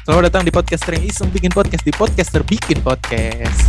Selamat datang di podcast yang iseng bikin podcast di podcaster bikin podcast.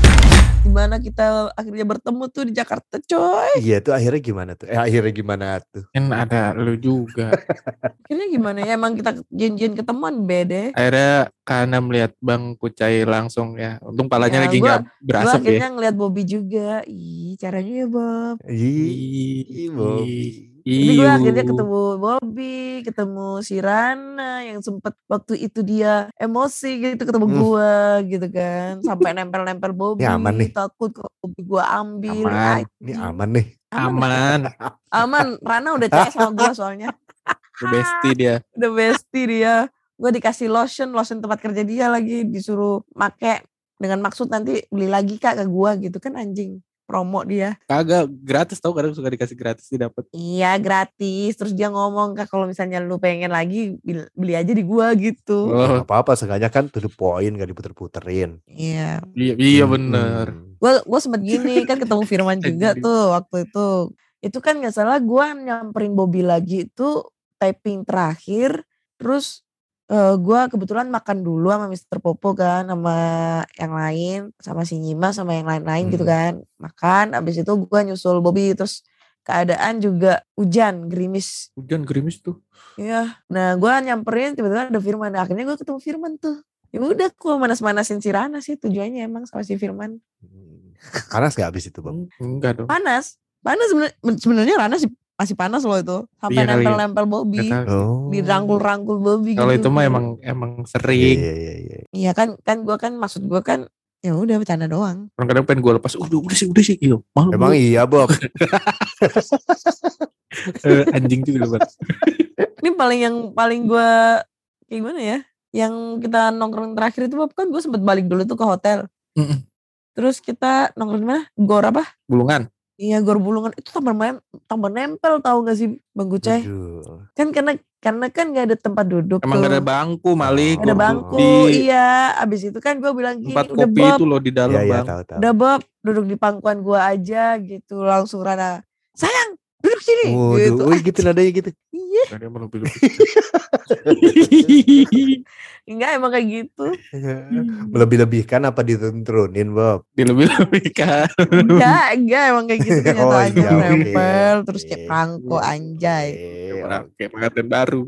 Di mana kita akhirnya bertemu tuh di Jakarta coy. Iya tuh akhirnya gimana tuh? Eh akhirnya gimana tuh? Kan ada lu juga. Akhirnya gimana ya emang kita janjian ketemuan bede. Akhirnya karena melihat Bang Kucai langsung ya. Untung palanya Ya, lagi gua- nggak berasap akhirnya ya. ngeliat Bobby juga. Ih caranya ya Bob. Ih, Bobby. Jadi gue Iu. akhirnya ketemu Bobby, ketemu si Rana yang sempet waktu itu dia emosi gitu ketemu Hmm. gue gitu kan. Sampai nempel-nempel Bobby. Ini aman nih. Takut kalau Bobby gue ambil. Aman. Ini aman nih. Aman. Aman. Rana udah CS sama gue soalnya. The bestie dia. the bestie dia gue dikasih lotion lotion tempat kerja dia lagi disuruh make dengan maksud nanti beli lagi kak ke gue gitu kan anjing promo dia Kagak gratis tau kadang suka dikasih gratis didapat. iya gratis terus dia ngomong kak kalau misalnya lu pengen lagi beli aja di gua gitu Oh, Gak apa-apa sengaja kan to the point gak diputer-puterin. iya iya, iya Hmm, bener. hmm. gue gue sempet gini kan ketemu Firman juga tuh waktu itu itu kan nggak salah gue nyamperin Bobby lagi itu typing terakhir terus eh gue kebetulan makan dulu sama Mr. Popo kan sama yang lain sama si Nyima sama yang lain-lain gitu Hmm. kan makan abis itu gue nyusul Bobby terus keadaan juga hujan gerimis Hujan gerimis tuh. Iya, nah gue nyamperin tiba-tiba ada Firman. Nah, akhirnya gue ketemu Firman tuh. Ya udah, gue manas-manasin si Rana sih tujuannya emang sama si Firman. Hmm. Panas gak abis itu bang? Enggak dong. panas panas sebenar- sebenarnya Rana sih masih panas loh itu sampai Iya ya. nempel-nempel Bobby Nggak tahu. Oh. dirangkul-rangkul Bobby Kalau gitu. itu mah emang emang Iya, sering. iya, iya, iya. iya kan kan gue kan maksud gue kan ya udah bercanda doang Kadang-kadang pengen gue lepas. Udah udah sih udah sih. Iya. Malu. Emang iya Bob. Eh, anjing juga Bang. ini paling yang paling gue kayak gimana ya yang kita nongkrong terakhir itu Bob, kan gue sempet balik dulu tuh ke hotel Mm-mm. terus kita nongkrong di mana gor apa Bulungan. Iya gor bulungan itu tambah mem- tambah nempel tahu gak sih bang Gucai Aduh. kan karena karena kan gak ada tempat duduk Emang tuh. gak ada bangku Malik. Nggak ada bangku Di iya abis itu kan gue bilang gini tempat udah kopi Bob itu loh di dalam iya bang. tahu tahu. udah Bob duduk di pangkuan gua aja gitu langsung Rana sayang sini Waduh, gitu wih, gitu nadanya gitu. iya lebih. enggak emang kayak gitu Melebih-lebihkan apa diturunin Bob? Dilebih-lebihkan. enggak enggak emang kayak gitu Oh, iya, nempel terus kayak oke. perangko anjay Kayak pengantin baru.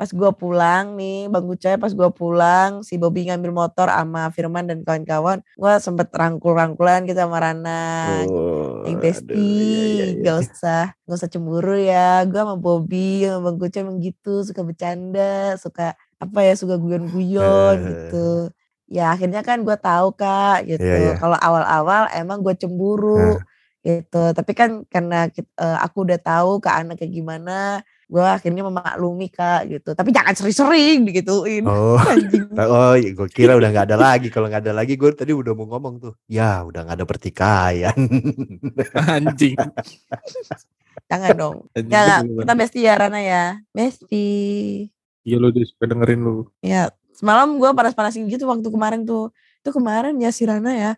Pas gua pulang nih Bang Gucai pas gua pulang si Bobby ngambil motor sama Firman dan kawan-kawan gua sempet rangkul-rangkulan kita sama Rana Oh, Yang aduh, Besti, iya, iya, iya. gak usah, gak usah cemburu ya. Gue sama Bobby, sama Bang Gucai emang gitu, suka bercanda, suka apa ya, suka guyon-guyon Eh. gitu. Ya akhirnya kan gue tahu kak gitu. Iya, iya. Kalau awal-awal emang gue cemburu gitu. Tapi kan karena kit- eh, aku udah tahu kak anak kayak gimana, gue akhirnya memaklumi kak gitu. Tapi jangan sering-sering digituin. Oh, Anjing. oh, gue kira udah nggak ada lagi. Kalau nggak ada lagi, gue tadi udah mau ngomong tuh. Ya, udah nggak ada pertikaian. Anjing. Jangan dong. Anjing Ya, kita bestie ya Rana ya. Bestie. Iya lu dia suka dengerin lu. Ya, semalam gue panas-panasin gitu waktu kemarin tuh. Itu kemarin ya si Rana ya.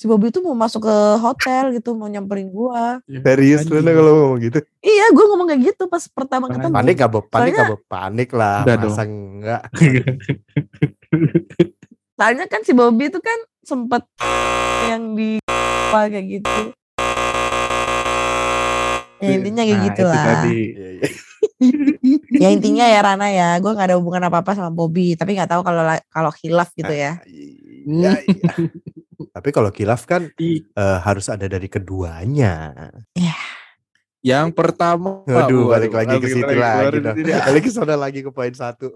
Si Bobby tuh mau masuk ke hotel gitu, mau nyamperin gue. Ya, Serius anjing. mana kalau ngomong gitu? Iya, gue ngomong kayak gitu pas pertama Panik ketemu. Panik gak Bob? Panik Soalnya- gak Bob? Panik lah. Udah Masa enggak? Soalnya kan si Bobby itu kan sempet yang di apa kayak gitu. Ya intinya kayak Nah, gitu itu lah. tadi. Iya, iya. Ya intinya ya Rana ya, gue gak ada hubungan apa-apa sama Bobby. Tapi gak tahu kalau la- kalau hilaf gitu ya. Iya, iya. Tapi kalau kilaf kan eh, harus ada dari keduanya. Yang pertama. Waduh, Waduh, balik lagi ke situ lagi. Balik ke sana lagi ke poin satu.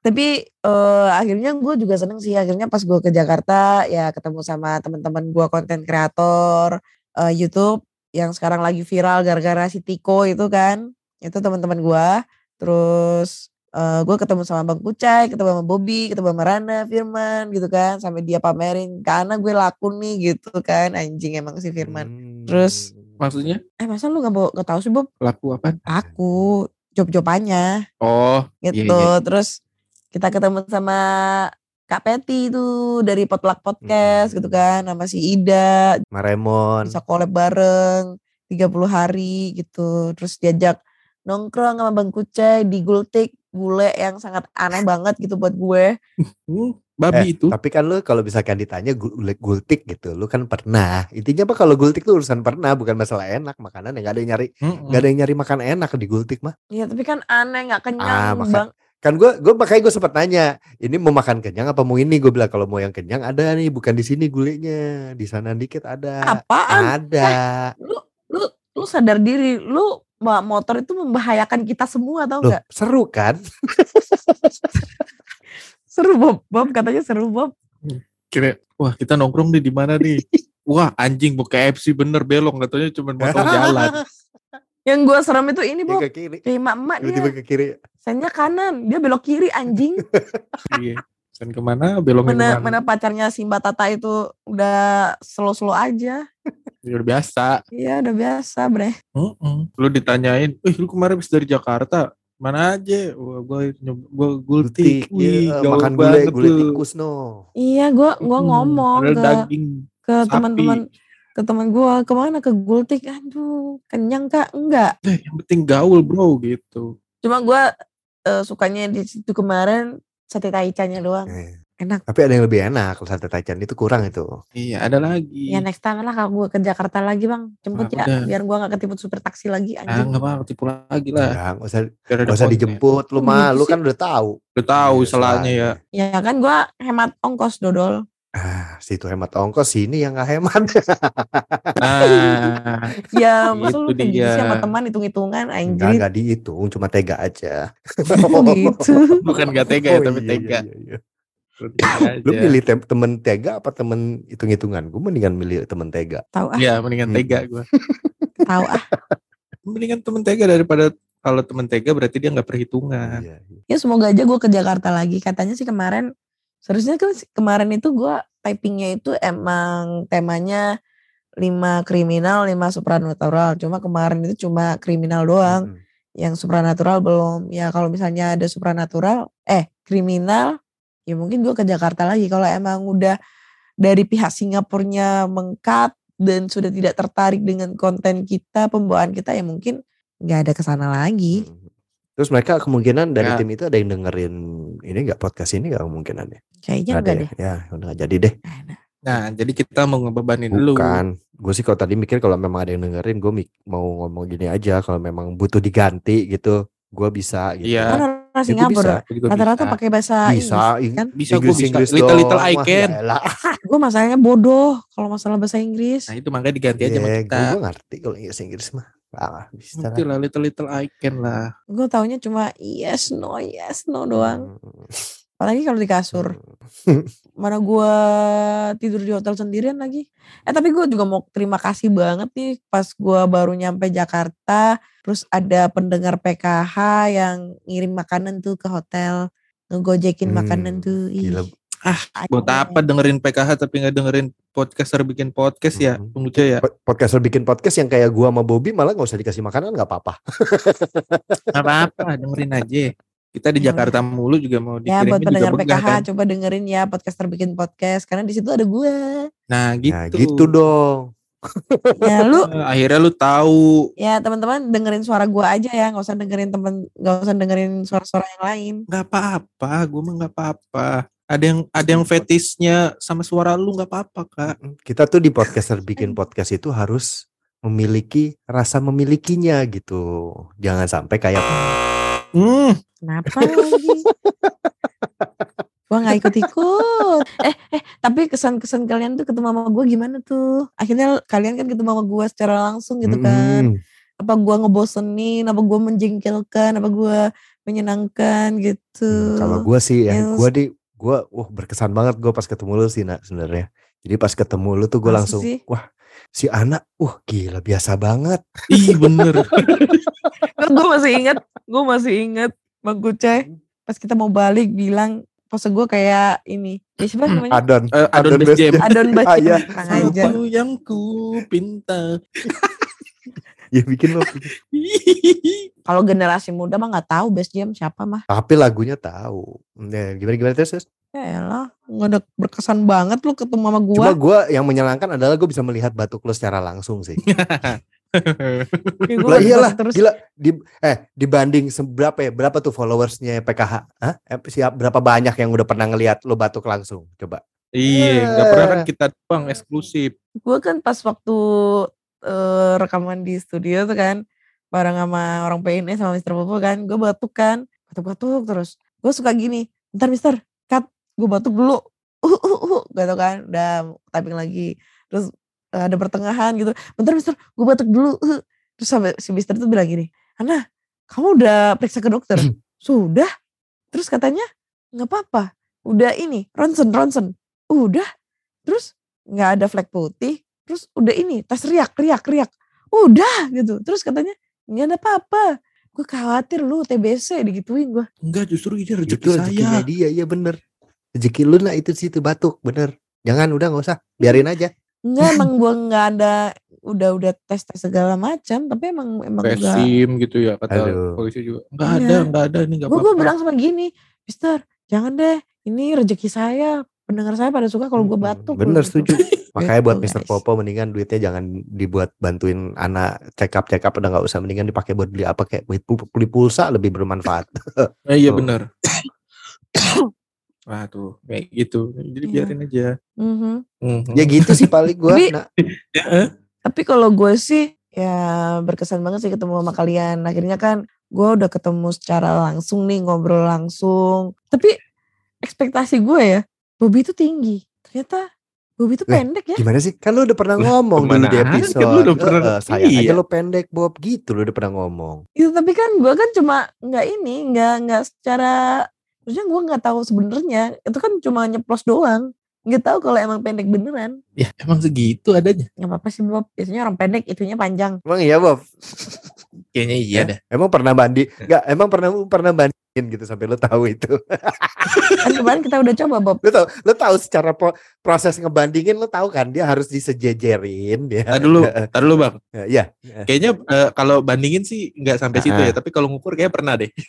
Tapi eh, akhirnya gue juga seneng sih. Akhirnya pas gue ke Jakarta ya ketemu sama teman-teman gue konten kreator eh, YouTube yang sekarang lagi viral gara-gara si Tiko itu kan. Itu teman-teman gue. Terus eh, gue ketemu sama Bang Kucai, ketemu sama Bobby, ketemu sama Rana, Firman gitu kan. Sampai dia pamerin karena gue laku nih gitu kan. Anjing emang si Firman. Hmm. Terus- Maksudnya Eh masa lu gak, mau- gak tahu sih Bob? laku apa? Aku job-jobannya Oh, gitu. iya. Terus kita ketemu sama Kak Peti itu dari Potluck Podcast gitu kan sama si Ida Maremon. bisa collab bareng 30 hari gitu. Terus diajak nongkrong sama Bang Kucai di Gultik bule yang sangat aneh banget gitu buat gue. Hmm, babi Eh, itu. Tapi kan lu kalau misalkan ditanya gul- gultik gitu, lu kan pernah. Intinya apa kalau gultik tuh urusan pernah, bukan masalah enak makanan yang gak ada yang nyari, Mm-mm. nggak ada yang nyari makan enak di gultik mah. Iya tapi kan aneh nggak Ah, kenyang makan- bang. Kan gue gue makanya gue sempat nanya, ini mau makan kenyang apa mau ini? Gue bilang kalau mau yang kenyang ada nih, bukan di sini gulenya, di sana dikit ada. Apaan? Ada. Lu lu lu sadar diri. Lu bawa motor itu membahayakan kita semua tau nggak? seru kan? Seru Bob. Bob katanya seru Bob. Kira, wah kita nongkrong nih di mana nih? Wah anjing mau KFC bener belok, katanya cuma motong jalan. Yang gue serem itu ini Dia Bob. ke kiri, Kayak emak-emak dia. tiba-tiba ke kiri. Sennya kanan. Dia belok kiri anjing. Iya. Sen ke mana? Beloknya mana ke mana? mana pacarnya si Mbak Tata itu udah slow-slow aja. Ya, udah biasa. Iya udah biasa bre. Mm-mm. Lu ditanyain, eh lu kemarin habis dari Jakarta, mana aja? Wah, gua nyob- gua gultik. Gultik, Wih, iya, gaul makan gulai, gulai tikus no. Iya gua gua Mm-mm. ngomong Padahal ke daging ke teman-teman ke teman gua ke mana ke Gultik aduh kenyang kak enggak Eh, yang penting gaul bro gitu. cuma gua eh, sukanya di situ kemarin sate taichannya doang Eh, enak Tapi ada yang lebih enak kalau sate taichan itu kurang itu. Iya, ada lagi. ya next time lah kalau gua ke Jakarta lagi bang jemput Ah, ya udah. biar gua nggak ketiput super taksi lagi Ah, anjing enggak apa tipu lagi lah. Ya, nggak usah nggak usah dijemput lu Oh, mah, lu kan udah tahu. Udah tahu Iya, salahnya ya. salahnya. ya kan gua hemat ongkos dodol Ah, situ hemat ongkos sini yang nggak hemat. Nah, ya lu gitu sih dia. sama teman hitung-hitungan Enggak, anjir enggak dihitung, cuma tega aja. Oh, gitu bukan gak tega ya, Oh, tapi iya, tega. iya, iya. Tega Lu aja. milih tem- temen tega apa temen hitung-hitungan? Gue mendingan milih temen tega. tahu ah Iya, mendingan Hmm. tega gua. tahu ah Mendingan temen tega daripada kalau temen tega berarti dia nggak perhitungan. Iya, iya. ya semoga aja gue ke Jakarta lagi katanya sih kemarin seharusnya kan kemarin itu gue typingnya itu emang temanya lima kriminal lima supranatural. Cuma kemarin itu cuma kriminal doang. Mm-mm. yang supranatural belum. Ya kalau misalnya ada supranatural eh kriminal ya mungkin gue ke Jakarta lagi. Kalau emang udah dari pihak Singapurnya mengkat dan sudah tidak tertarik dengan konten kita pembawaan kita ya mungkin nggak ada ke sana lagi. Mm. Terus mereka kemungkinan dari Ya. tim itu ada yang dengerin ini nggak podcast ini nggak kemungkinan ya? kayaknya Ada enggak ya? deh Ya, udah jadi deh. Nah, jadi kita mau ngebebanin lu. Bukan. Gue sih kalau tadi mikir kalau memang ada yang dengerin, gue mau ngomong gini aja. Kalau memang butuh diganti gitu, gue bisa. Gitu. Iya. Kan orang Ya, Singapura rata-rata pakai bahasa Bisa, Inggris kan. Bisa, gua bisa. Inggris Little, little. I can. Gue masalahnya bodoh kalau masalah bahasa Inggris. Nah, itu makanya diganti aja sama Iya, kita. gue ngerti kalau Inggris Inggris mah. Ah, bisa Ngerti lah. lah, little little I can lah. Gue taunya cuma yes no yes no doang. Hmm. Apalagi kalau di kasur. Mana gue tidur di hotel sendirian lagi. Eh tapi gue juga mau terima kasih banget nih pas gue baru nyampe Jakarta. Terus ada pendengar PKH yang ngirim makanan tuh ke hotel. Ngegojekin makanan Hmm, tuh. Ih, gila. Ah, Buat apa dengerin PKH tapi nggak dengerin podcaster bikin podcast ya, Hmm. Penguca ya? Po- Podcaster bikin podcast yang kayak gua sama Bobby malah nggak usah dikasih makanan nggak apa-apa. Nggak apa-apa, dengerin aja. Kita di Ya Jakarta mulu juga mau Ya dikirimin buat juga pendengar begah PKH kan. coba dengerin ya podcaster bikin podcast karena di situ ada gue. Nah, gitu. Nah gitu dong. Ya lu Eh, akhirnya lu tahu ya teman-teman dengerin suara gue aja ya nggak usah dengerin temen nggak usah dengerin suara-suara yang lain. nggak apa-apa, gue mah nggak apa-apa. Ada yang ada yang fetisnya sama suara lu nggak apa-apa kak. Kita tuh di podcaster bikin podcast itu harus memiliki rasa memilikinya gitu. Jangan sampai kayak Hmm, Kenapa lagi? Gua nggak ikut-ikut. Eh, eh, tapi kesan-kesan kalian tuh ketemu sama gue gimana tuh? Akhirnya kalian kan ketemu sama gue secara langsung gitu kan. "Mm, Apa gue ngebosenin, apa gue menjengkelkan, apa gue menyenangkan gitu. Hmm, Kalau gue sih ya, Yang- gue di gue wah berkesan banget gue pas ketemu lu sih nak sebenarnya. Jadi pas ketemu lu tuh gue langsung sih? wah si anak, wah gila biasa banget. ih bener. gue masih inget, gue masih inget Bang Kucai. Pas kita mau balik bilang, pose gue kayak ini. Ya siapa namanya? Adon, Eh, Adon Best Jam. Adon Ah, iya. Kurang aja. Apa yang ku pinta. ya bikin lo. Kalau generasi muda mah nggak tahu Best Jam siapa mah. Tapi lagunya tahu. Nah, gimana gimana terus? terus? Ya elah, nggak ada berkesan banget lu ketemu sama gua. Cuma gue yang menyenangkan adalah gue bisa melihat batuk lo secara langsung sih. Ya, gue Lah iyalah, terus. gila. Di, eh dibanding seberapa ya? Berapa tuh followersnya PKH? Hah? Eh, siap berapa banyak yang udah pernah ngelihat lo batuk langsung? Coba. Iya, nggak pernah kan kita doang eksklusif. Gue kan pas waktu eh, rekaman di studio tuh kan. Bareng sama orang PNS sama Mr. Popo kan. Gue batuk kan. Batuk-batuk terus. Gue suka gini. Bentar Mister, cut. Gue batuk dulu. Uh, uh, uh, gitu kan. Udah typing lagi. Terus eh, ada pertengahan gitu. Bentar Mister, gue batuk dulu. uh." Terus sampai si Mister tuh bilang gini. Ana, kamu udah periksa ke dokter? Sudah. Terus katanya nggak apa-apa. Udah ini, ronsen, ronsen. Udah. Terus nggak ada flek putih. Terus udah ini, tes riak, riak, riak. Udah gitu. Terus katanya nggak ada apa-apa. Gue khawatir lu TBC digituin gue. Enggak, justru ini rezeki Itu saya. dia, iya bener. Rezeki lu lah itu situ batuk, bener. Jangan udah nggak usah, biarin aja. Enggak emang gue nggak ada udah udah tes tes segala macam tapi emang emang enggak SIM gitu ya kata Aduh. polisi juga. Enggak Iya. ada, enggak ada ini enggak gue apa-apa. gue bilang sama gini Mister jangan deh ini rezeki saya pendengar saya pada suka kalau gue Mm-mm. batuk Bener gitu. setuju. Makanya buat Mr. guys. Popo mendingan duitnya jangan dibuat bantuin anak check up check up udah nggak usah mendingan dipakai buat beli apa kayak beli pul- beli pulsa lebih bermanfaat. Eh, iya Tuh. benar. Wah tuh kayak gitu. Jadi Iya. biarin aja. Mhm. Mhm. ya gitu sih paling gua. Tapi- Nah, Ya, eh. Tapi kalau gue sih ya berkesan banget sih ketemu sama kalian. Akhirnya kan gue udah ketemu secara langsung nih ngobrol langsung. Tapi ekspektasi gue ya Bobby itu tinggi. Ternyata Bobby itu pendek ya. gimana sih? Kan lu udah pernah ngomong dulu di aja? episode. Lu udah pernah- "Eh, sayang aja iya. lu pendek Bob gitu lu udah pernah ngomong. Itu tapi kan gue kan cuma nggak ini nggak nggak secara maksudnya gue nggak tahu sebenarnya itu kan cuma nyeplos doang. Nggak tahu kalau emang pendek beneran. Ya emang segitu adanya. Nggak apa-apa sih Bob. Biasanya orang pendek itunya panjang. Emang iya Bob? Kayaknya iya Eh? dah. Emang pernah bandi? Enggak, emang pernah pernah bandingin gitu sampai lu tahu itu. Kan kemarin kita udah coba Bob. lu tahu lu tahu secara pro- proses ngebandingin lu tahu kan dia harus disejejerin dia. Tadi dulu, tadi dulu bang. Iya. Kayaknya eh, kalau bandingin sih nggak sampai situ ya. Ah. Tapi kalau ngukur kayak pernah deh.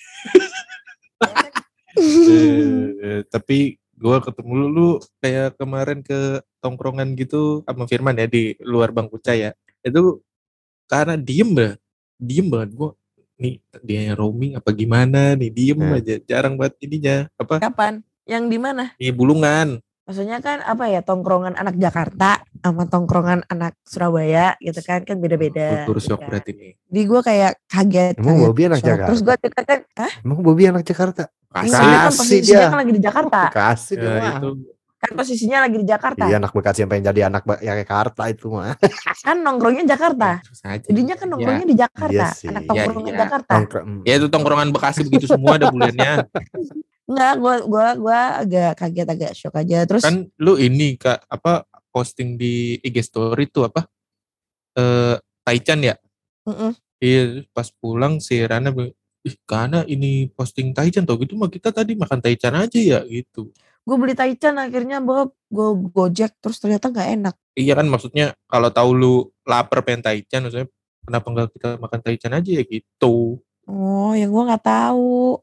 Eh, tapi gue ketemu lu, lu kayak kemarin ke tongkrongan gitu sama Firman ya di luar bangku ya. Itu karena diem banget, diem banget gue. Nih dia yang roaming apa gimana nih diem Hmm. aja jarang banget ininya apa Kapan? Yang di mana? di bulungan Maksudnya kan apa ya tongkrongan anak Jakarta sama tongkrongan anak Surabaya gitu kan kan beda-beda. kultur gitu shock kan. berarti nih Jadi gue kayak kaget. Emang kaget, Bobby anak shock. Jakarta? Terus gue cerita kan, Hah? Emang Bobby anak Jakarta? Enggak, dia kan Kasih posisinya dia. kan lagi di Jakarta. Kasih dia ya, itu Kan posisinya lagi di Jakarta. Iya anak Bekasi yang pengen jadi anak yang Jakarta itu mah. Kan nongkrongnya Jakarta. aja. Jadinya kan Ya. nongkrongnya di Jakarta. Iya sih. Anak Iya, tongkrongan iya. Jakarta. Nongkrong. mm. ya itu tongkrongan Bekasi begitu semua ada bulannya Enggak, gue gua gua agak kaget agak shock aja. Terus kan lu ini kak apa posting di IG story tuh apa eh Taichan ya mm-mm. iya pas pulang si Rana bilang ih karena ini posting Taichan tuh gitu mah kita tadi makan Taichan aja ya gitu gue beli taichan akhirnya Bob gue gojek terus ternyata nggak enak. iya kan maksudnya kalau tahu lu lapar pengen Taichan maksudnya kenapa enggak kita makan Taichan aja ya gitu Oh, yang gue nggak tahu.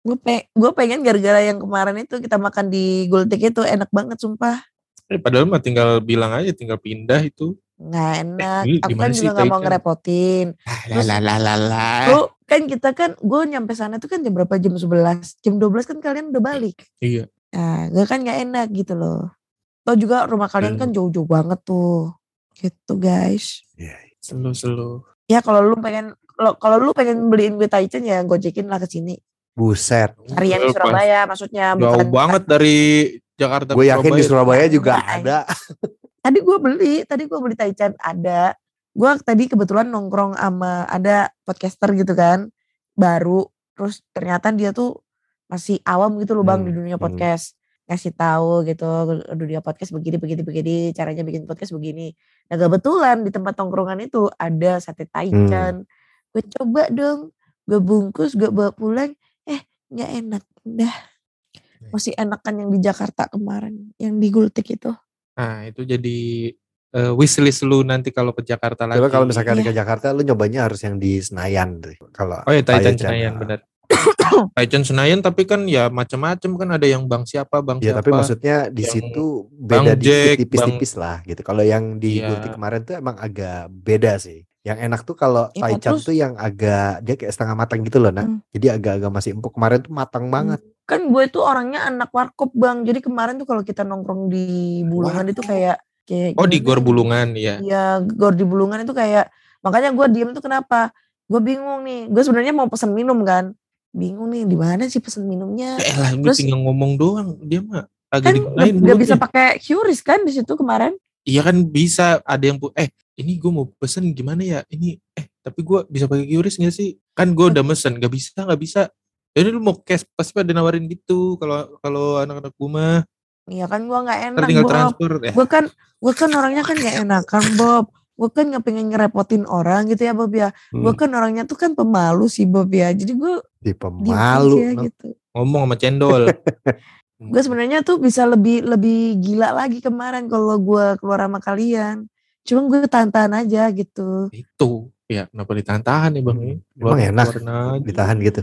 Gue pe gue pengen gara-gara yang kemarin itu kita makan di Gultik itu enak banget sumpah. eh, padahal mah tinggal bilang aja tinggal pindah itu Nggak enak. ini Aku kan juga nggak mau ngerepotin. Terus- lah Lu kan kita kan gue nyampe sana tuh kan jam berapa jam 11 jam 12 kan kalian udah balik. iya Nah, gue kan nggak enak gitu loh. Tau juga rumah kalian kan jauh-jauh banget tuh. Gitu guys. selu selu Ya kalau lu pengen lo- kalau lu pengen beliin gue taichan ya gojekin lah ke sini. Buset. Cari yang di Pas- Surabaya maksudnya jauh bukan banget dari Jakarta Gue yakin di Surabaya juga Enggak, ada. tadi gue beli tadi gue beli taichan ada gue tadi kebetulan nongkrong sama ada podcaster gitu kan baru terus ternyata dia tuh masih awam gitu loh bang di Hmm, dunia hmm. podcast ngasih tahu gitu dunia podcast begini begini begini caranya bikin podcast begini nah kebetulan di tempat tongkrongan itu ada sate taichan gue coba dong gue bungkus gue bawa pulang eh nggak enak udah masih enakan yang di Jakarta kemarin yang di Gultik itu Nah, itu jadi eh, wishlist lu nanti kalau ke Jakarta lagi. Coba kalau misalkan Iya. ke Jakarta lu nyobanya harus yang di Senayan deh. Kalau Oh ya Taichan Taichan, Senayan ah. benar. Taichan Senayan tapi kan ya macam-macam kan ada yang bang siapa bang Ya siapa. tapi maksudnya di Yang situ beda tipis-tipis lah gitu. Kalau yang di. Gultik kemarin tuh emang agak beda sih. Yang enak tuh kalau Iya, taichan terus- tuh yang agak dia kayak setengah matang gitu loh, nah. Hmm. Jadi agak-agak masih empuk. Kemarin tuh matang banget. Kan gue tuh orangnya anak warkop bang. Jadi kemarin tuh kalau kita nongkrong di Bulungan itu kayak kayak Oh di gimana Gor ya? Bulungan ya. Iya, gor di Bulungan itu kayak makanya gue diem tuh kenapa? Gue bingung nih. Gue sebenarnya mau pesen minum kan. Bingung nih di mana sih pesen minumnya? Eh lah Terus- tinggal ngomong doang. Dia mah agak Kan digunain gak bisa pakai QRIS kan di situ kemarin? Iya kan bisa ada yang eh ini gue mau pesen gimana ya ini eh tapi gue bisa pakai QRIS gak sih kan gue udah mesen gak bisa gak bisa jadi lu mau cash pasti pada nawarin gitu kalau kalau anak-anak gue mah Iya kan gue nggak enak tinggal transfer ya Gue kan gue kan orangnya kan gak enakan Bob. Gue kan nggak pengen ngerepotin orang gitu ya Bob ya. Gue Hmm, kan orangnya tuh kan pemalu sih Bob ya. Jadi gue di pemalu. aja no. gitu. ngomong sama cendol Gue sebenarnya tuh bisa lebih lebih gila lagi kemarin kalau gue keluar sama kalian. Cuma gue tahan-tahan aja gitu. itu ya kenapa ditahan-tahan ya bang Hmm, Keluar- emang enak. Ditahan gitu.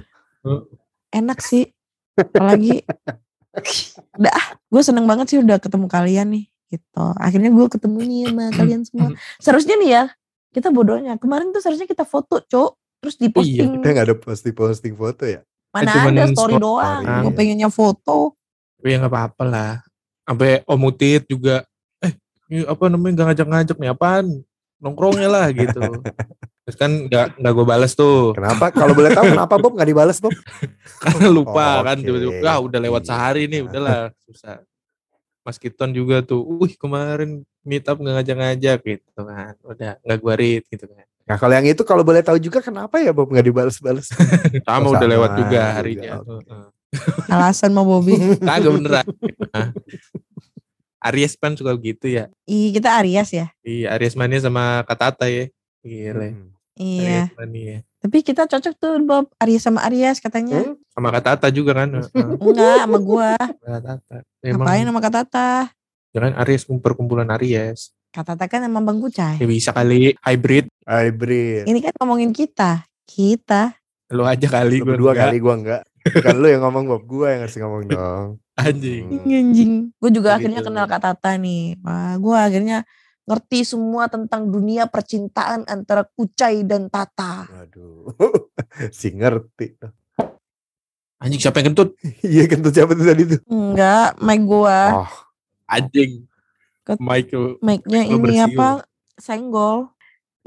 Enak sih. Apalagi udah ah, gue seneng banget sih udah ketemu kalian nih gitu. Akhirnya gue ketemu nih sama kalian semua. Seharusnya nih ya kita bodohnya kemarin tuh seharusnya kita foto cok terus di Oh iya, posting Kita nggak ada posting-posting foto ya. mana cuman ada story doang. Iya. Gue pengennya foto. ya nggak apa-apa lah sampai Om Utit juga eh ini apa namanya nggak ngajak-ngajak nih apaan nongkrongnya lah gitu terus kan nggak nggak gue balas tuh Kenapa? Kalau boleh tahu kenapa Bob nggak dibalas Bob? karena lupa Oh, kan tiba-tiba ah udah lewat Iya. sehari nih udahlah susah Mas Kiton juga tuh wih kemarin meet up nggak ngajak-ngajak gitu kan udah nggak gue read gitu kan Nah kalau yang itu kalau boleh tahu juga kenapa ya Bob nggak dibalas-balas? sama Oh, udah sama lewat juga juga, harinya. Heeh. Alasan mau Bobby. kagak beneran Hah? Aries pan suka gitu ya Ih kita Aries ya. iya Aries mania sama Katata ya gila Hmm. Iya. Aries mania Tapi kita cocok tuh Bob Aries sama Aries katanya. Hmm? Sama Katata juga kan Heeh, Enggak sama gua. Katata Ngapain emang sama Kak Tata? jangan Aries perkumpulan Aries Kak Tata kan emang Bang Kucai. ya bisa kali hybrid Hybrid. Ini kan ngomongin kita. Kita. lu aja kali Lu gua berdua enggak. kali gua enggak. Bukan lu yang ngomong Bob, gua yang harus ngomong dong. anjing Hmm. Anjing. Gue juga Begitu. akhirnya kenal Kak Tata nih. Wah, gue akhirnya ngerti semua tentang dunia percintaan antara Kucai dan Tata. Waduh. si ngerti. Anjing siapa yang kentut Iya kentut siapa tuh tadi tuh? Enggak, mic gue. Oh, anjing Michael Mic-nya ini bersiul. apa? Senggol.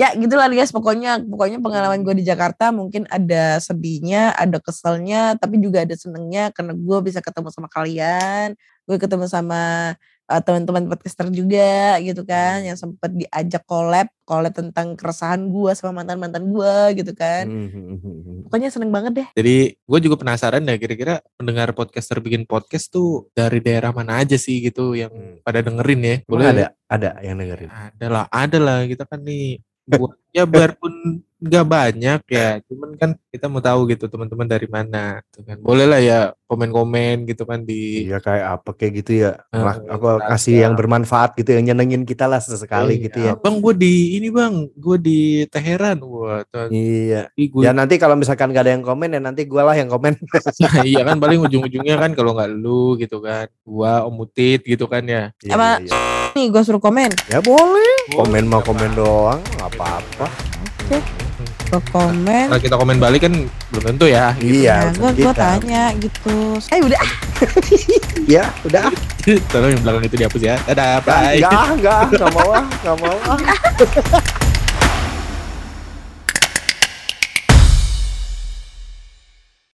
Ya gitulah guys, pokoknya pokoknya pengalaman gue di Jakarta mungkin ada sedihnya, ada keselnya, tapi juga ada senengnya karena gue bisa ketemu sama kalian, gue ketemu sama uh, teman-teman podcaster juga gitu kan, yang sempet diajak collab, collab tentang keresahan gue sama mantan-mantan gue gitu kan. hmm. Pokoknya seneng banget deh. jadi gue juga penasaran ya kira-kira pendengar podcaster bikin podcast tuh dari daerah mana aja sih gitu yang Hmm. pada dengerin ya Emang ada ada yang dengerin. ada lah ada lah kita kan nih buat ya biarpun nggak banyak ya cuman kan kita mau tahu gitu teman-teman dari mana tuh kan boleh lah ya komen-komen gitu kan di Iya kayak apa kayak gitu ya. Lah, apa Instagram. kasih yang bermanfaat gitu yang nyenengin kita lah sesekali Iya, gitu ya. bang gue di ini bang gue di Teheran wah tuh, Iya. gue Ya nanti kalau misalkan gak ada yang komen ya nanti gua lah yang komen. iya kan paling ujung-ujungnya kan kalau nggak lu gitu kan gua Om Utit gitu kan ya Iya, Apa- iya, iya. Nih gue suruh komen, Ya boleh. Komen mau komen doang, nggak apa-apa. Gue komen. kalau kita komen balik kan belum tentu ya Iya, Nah, gue tanya gitu. Eh udah. Ya, udah. tolong yang belakang itu dihapus ya dadah Enggak, bye enggak, enggak mau ah, enggak mau ah.